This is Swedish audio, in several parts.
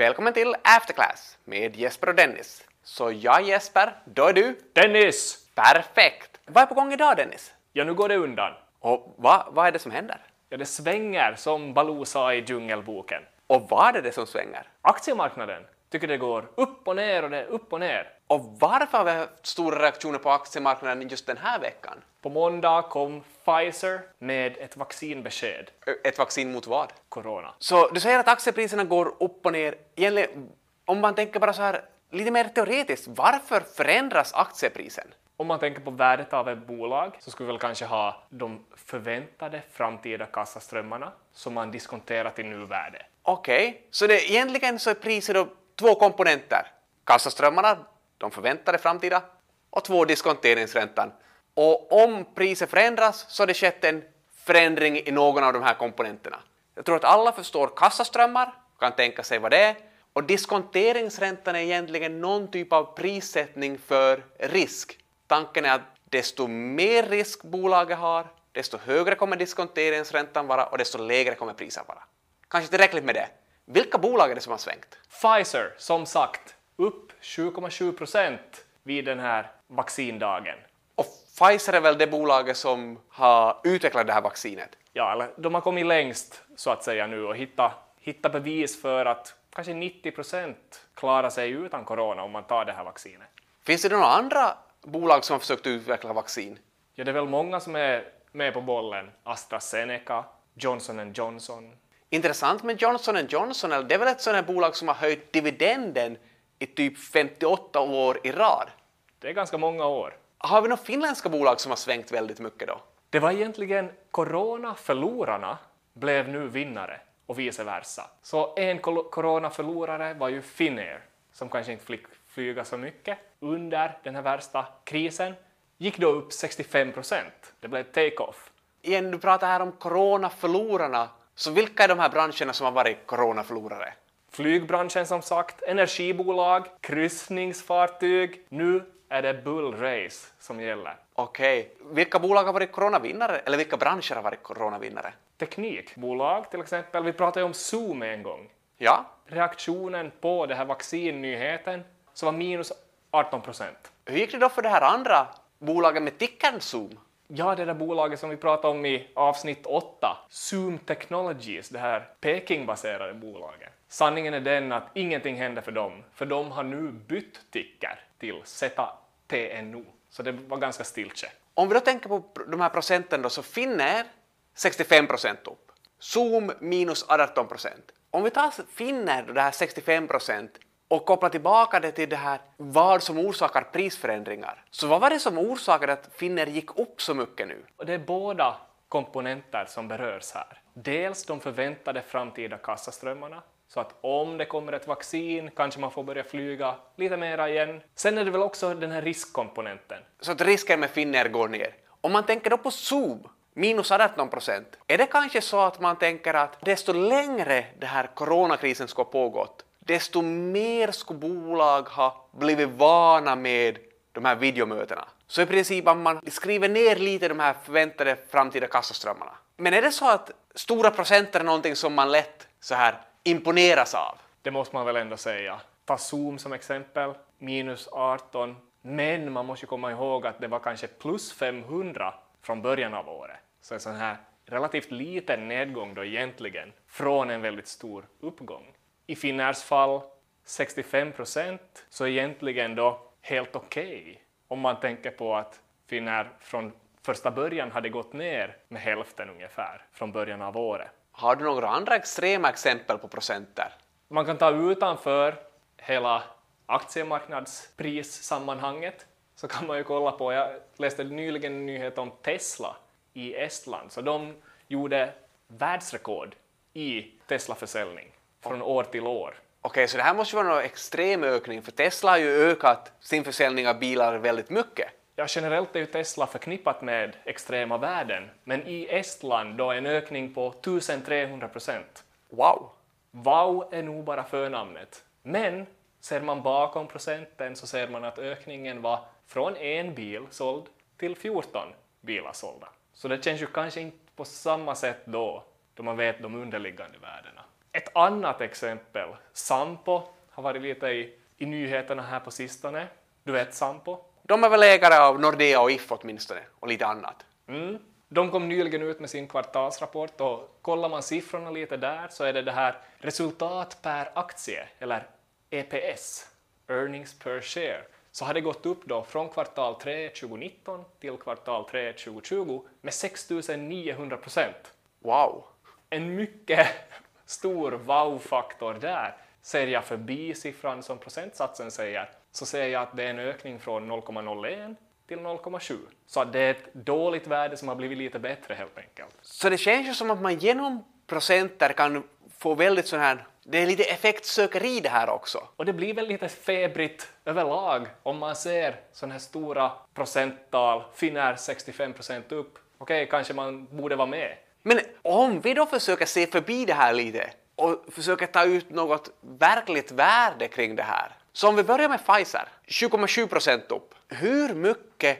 Välkommen till Afterclass med Jesper och Dennis. Så jag Jesper, då är du Dennis! perfekt. Vad är på gång idag Dennis? Ja, nu går det undan. Och vad, vad är det som händer? Ja, det svänger som Baloo sa i Djungelboken. Och vad är det som svänger? Aktiemarknaden tycker det går upp och ner och det är upp och ner. Och varför har vi haft stora reaktioner på aktiemarknaden just den här veckan? På måndag kom Pfizer med ett vaccinbesked. Ett vaccin mot vad? Corona. Så du säger att aktiepriserna går upp och ner. Egentligen, om man tänker bara så här lite mer teoretiskt, varför förändras aktieprisen? Om man tänker på värdet av ett bolag så skulle vi väl kanske ha de förväntade framtida kassaströmmarna som man diskonterar till nuvärde. Okej, så det, egentligen så är priset då två komponenter. Kassaströmmarna, de förväntade framtida, och två diskonteringsräntan. Och om priset förändras så har det skett en förändring i någon av de här komponenterna. Jag tror att alla förstår kassaströmmar, kan tänka sig vad det är, och diskonteringsräntan är egentligen någon typ av prissättning för risk. Tanken är att desto mer risk bolaget har, desto högre kommer diskonteringsräntan vara och desto lägre kommer priset vara. Kanske tillräckligt med det. Vilka bolag är det som har svängt? Pfizer, som sagt, upp 7,7 procent vid den här vaccindagen. Och Pfizer är väl det bolaget som har utvecklat det här vaccinet. Ja, eller de har kommit längst så att säga nu och hittat hitta bevis för att kanske 90 procent klarar sig utan corona om man tar det här vaccinet. Finns det några andra bolag som har försökt utveckla vaccin? Ja, det är väl många som är med på bollen. AstraZeneca, Johnson Johnson. Intressant med Johnson Johnson, det är väl ett sådant bolag som har höjt dividenden i typ 58 år i rad. Det är ganska många år. Har vi några finländska bolag som har svängt väldigt mycket då? Det var egentligen corona-förlorarna blev nu vinnare och vice versa. Så en corona-förlorare var ju Finnair som kanske inte fick flyga så mycket under den här värsta krisen. Gick då upp 65 procent. Det blev take-off. Igen, du pratar här om coronaförlorarna, så vilka är de här branscherna som har varit coronaförlorare? Flygbranschen som sagt, energibolag, kryssningsfartyg. Nu är det bull race som gäller. Okej, vilka bolag har varit coronavinnare, eller vilka branscher har varit coronavinnare? Teknikbolag till exempel, vi pratade ju om Zoom en gång. Ja, Reaktionen på den här vaccinnyheten så var minus 18 procent. hur gick det då för det här andra bolaget med tickern Zoom? Ja, det där bolaget som vi pratade om i avsnitt 8, Zoom Technologies, det här Peking-baserade bolaget. Sanningen är den att ingenting hände för dem, för de har nu bytt ticker till ZTNO, så det var ganska stiltje. Om vi då tänker på de här procenten då, så Finnair 65 procent upp. Zoom minus 18 procent. Om vi tar Finnair då, det här 65 procent och kopplar tillbaka det till det här vad som orsakar prisförändringar. Så vad var det som orsakade att Finnair gick upp så mycket nu? Det är båda komponenter som berörs här. Dels de förväntade framtida kassaströmmarna, så att om det kommer ett vaccin kanske man får börja flyga lite mera igen. Sen är det väl också den här riskkomponenten. Så att risken med finner går ner. Om man tänker då på Zoom, minus 18 procent, är det kanske så att man tänker att desto längre den här coronakrisen ska ha pågått, desto mer ska bolag ha blivit vana med de här videomötena. Så i princip att man skriver ner lite de här förväntade framtida kassaströmmarna. Men är det så att stora procent är någonting som man lätt så här imponeras av? Det måste man väl ändå säga. Ta Zoom som exempel, minus 18. Men man måste ju komma ihåg att det var kanske plus 500 från början av året. Så en sån här relativt liten nedgång då egentligen från en väldigt stor uppgång. I Finnairs fall 65 procent, så egentligen då helt okej om man tänker på att Finnair från första början hade gått ner med hälften ungefär från början av året. Har du några andra extrema exempel på procenter? Man kan ta utanför hela aktiemarknadsprissammanhanget så kan man ju kolla på, jag läste nyligen en nyhet om Tesla i Estland, så de gjorde världsrekord i Tesla-försäljning från år till år. Okej, så det här måste ju vara en extrem ökning, för Tesla har ju ökat sin försäljning av bilar väldigt mycket. Ja, generellt är ju Tesla förknippat med extrema värden, men i Estland då en ökning på 1300 procent. Wow! Wow är nog bara förnamnet. Men ser man bakom procenten så ser man att ökningen var från en bil såld till 14 bilar sålda. Så det känns ju kanske inte på samma sätt då, då man vet de underliggande värdena. Ett annat exempel, Sampo, har varit lite i, i nyheterna här på sistone. Du vet Sampo? De är väl ägare av Nordea och If åtminstone, och lite annat. Mm. De kom nyligen ut med sin kvartalsrapport och kollar man siffrorna lite där så är det det här resultat per aktie, eller EPS, earnings per share, så har det gått upp då från kvartal 3 2019 till kvartal 3 2020 med 6900 procent. Wow! En mycket stor wow-faktor där. Ser jag förbi siffran som procentsatsen säger så ser jag att det är en ökning från 0,01 till 0,7. Så det är ett dåligt värde som har blivit lite bättre helt enkelt. Så det känns ju som att man genom procenter kan få väldigt sån här, det är lite effektsökeri det här också. Och det blir väl lite febrigt överlag om man ser sådana här stora procenttal, Finnair 65 procent upp. Okej, kanske man borde vara med. Men om vi då försöker se förbi det här lite och försöker ta ut något verkligt värde kring det här. Så om vi börjar med Pfizer, 7,7 procent upp. Hur mycket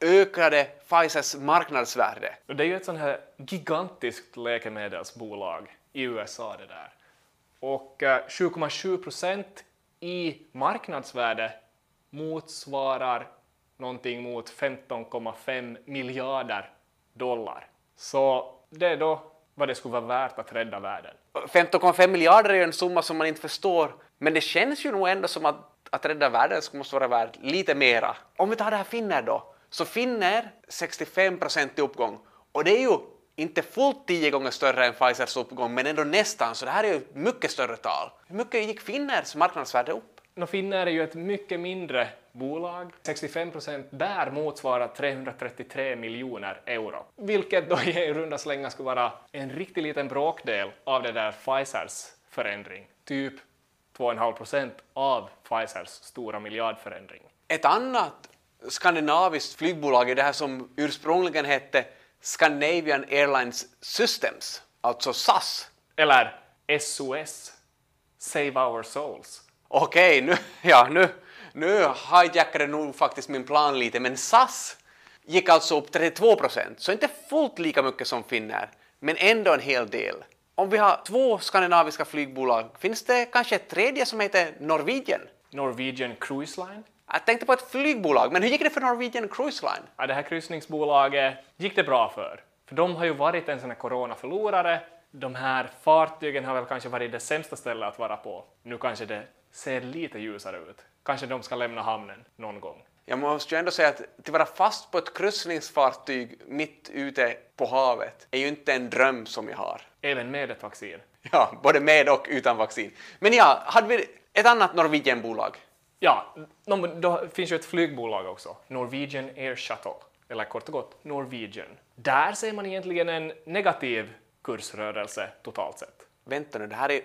ökade Pfizers marknadsvärde? Det är ju ett sånt här gigantiskt läkemedelsbolag i USA det där. Och eh, 7,7 procent i marknadsvärde motsvarar någonting mot 15,5 miljarder dollar. Så det är då vad det skulle vara värt att rädda världen. 15,5 miljarder är ju en summa som man inte förstår, men det känns ju nog ändå som att, att rädda världen skulle måste vara värt lite mera. Om vi tar det här Finner då, så Finner 65 procent i uppgång och det är ju inte fullt tio gånger större än Pfizers uppgång, men ändå nästan, så det här är ju mycket större tal. Hur mycket gick Finners marknadsvärde upp? No, Finnair är ju ett mycket mindre bolag. 65 procent där motsvarar 333 miljoner euro, vilket då i runda slängar skulle vara en riktigt liten bråkdel av det där Pfizers förändring, typ 2,5 procent av Pfizers stora miljardförändring. Ett annat skandinaviskt flygbolag är det här som ursprungligen hette Scandinavian Airlines Systems, alltså SAS. Eller SOS, Save Our Souls. Okej, nu, ja, nu, nu hijackade nog faktiskt min plan lite, men SAS gick alltså upp 32 procent, så inte fullt lika mycket som Finnair, men ändå en hel del. Om vi har två skandinaviska flygbolag, finns det kanske ett tredje som heter Norwegian? Norwegian Cruise Line. Jag tänkte på ett flygbolag, men hur gick det för Norwegian Cruise Line? Ja, det här kryssningsbolaget gick det bra för. För de har ju varit en sån här coronaförlorare. De här fartygen har väl kanske varit det sämsta stället att vara på. Nu kanske det ser lite ljusare ut. Kanske de ska lämna hamnen någon gång. Jag måste ju ändå säga att att vara fast på ett kryssningsfartyg mitt ute på havet är ju inte en dröm som jag har. Även med ett vaccin. Ja, både med och utan vaccin. Men ja, hade vi ett annat Norwegian-bolag? Ja, då finns ju ett flygbolag också. Norwegian Air Shuttle. Eller kort och gott Norwegian. Där ser man egentligen en negativ kursrörelse totalt sett. Vänta nu, det här är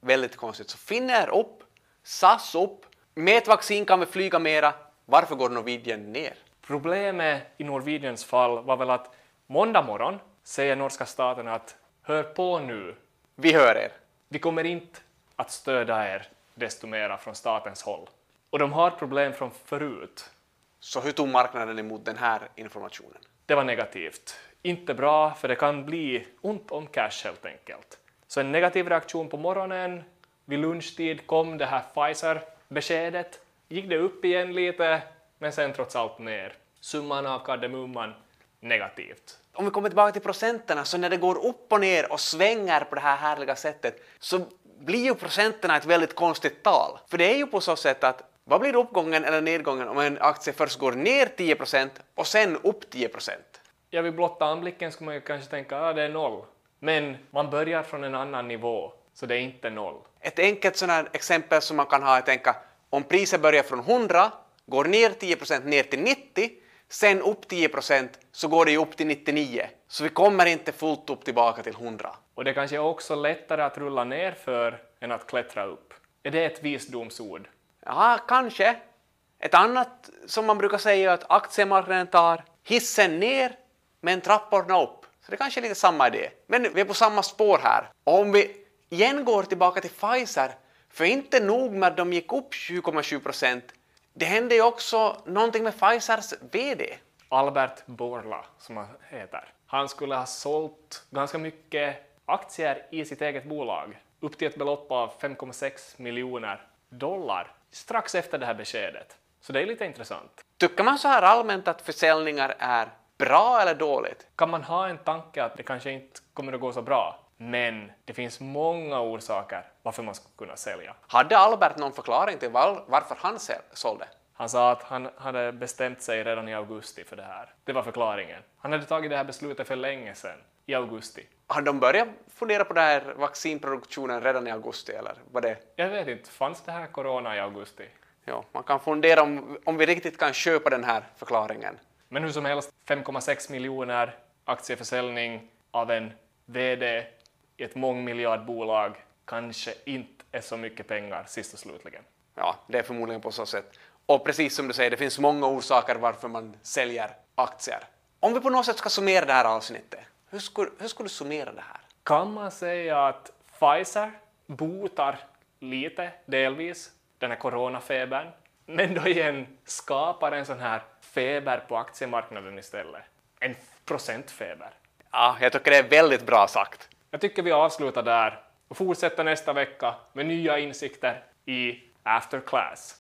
väldigt konstigt. Så Finnair upp, SAS upp, med ett vaccin kan vi flyga mera. Varför går Norwegian ner? Problemet i Norwegians fall var väl att måndag morgon säger norska staten att hör på nu, Vi hör er. vi kommer inte att stödja er desto mera från statens håll. Och de har problem från förut. Så hur tog marknaden emot den här informationen? Det var negativt. Inte bra, för det kan bli ont om cash helt enkelt. Så en negativ reaktion på morgonen, vid lunchtid kom det här Pfizer-beskedet. Gick det upp igen lite, men sen trots allt ner. Summan av kardemumman, negativt. Om vi kommer tillbaka till procenterna, så när det går upp och ner och svänger på det här härliga sättet så blir ju procenterna ett väldigt konstigt tal. För det är ju på så sätt att vad blir uppgången eller nedgången om en aktie först går ner 10% och sen upp 10% Ja, vid blotta anblicken skulle man ju kanske tänka att ah, det är noll. Men man börjar från en annan nivå, så det är inte noll. Ett enkelt här exempel som man kan ha är att tänka om priset börjar från 100, går ner 10% ner till 90, sen upp 10% så går det ju upp till 99. Så vi kommer inte fullt upp tillbaka till 100. Och det kanske är också lättare att rulla ner för än att klättra upp. Är det ett visdomsord? Ja, kanske. Ett annat som man brukar säga är att aktiemarknaden tar hissen ner men trapporna upp. Så det kanske är lite samma idé. Men vi är på samma spår här. Om vi igen går tillbaka till Pfizer, för inte nog med att de gick upp 7,7 procent, det hände ju också någonting med Pfizers VD. Albert Borla, som han heter. Han skulle ha sålt ganska mycket aktier i sitt eget bolag. upp till ett belopp av 5,6 miljoner dollar strax efter det här beskedet. Så det är lite intressant. Tycker man så här allmänt att försäljningar är bra eller dåligt? Kan man ha en tanke att det kanske inte kommer att gå så bra, men det finns många orsaker varför man ska kunna sälja. Hade Albert någon förklaring till var, varför han sålde? Han sa att han hade bestämt sig redan i augusti för det här. Det var förklaringen. Han hade tagit det här beslutet för länge sedan, i augusti. Har de börjat fundera på den här vaccinproduktionen redan i augusti eller vad det Jag vet inte, fanns det här corona i augusti? Ja, man kan fundera om, om vi riktigt kan köpa den här förklaringen. Men hur som helst, 5,6 miljoner aktieförsäljning av en VD i ett mångmiljardbolag kanske inte är så mycket pengar sist och slutligen. Ja, det är förmodligen på så sätt. Och precis som du säger, det finns många orsaker varför man säljer aktier. Om vi på något sätt ska summera det här avsnittet, hur skulle, hur skulle du summera det här? Kan man säga att Pfizer botar lite, delvis, den här coronafebern, men då igen skapar en sån här feber på aktiemarknaden istället. En procentfeber. Ja, jag tycker det är väldigt bra sagt. Jag tycker vi avslutar där och fortsätter nästa vecka med nya insikter i After Class.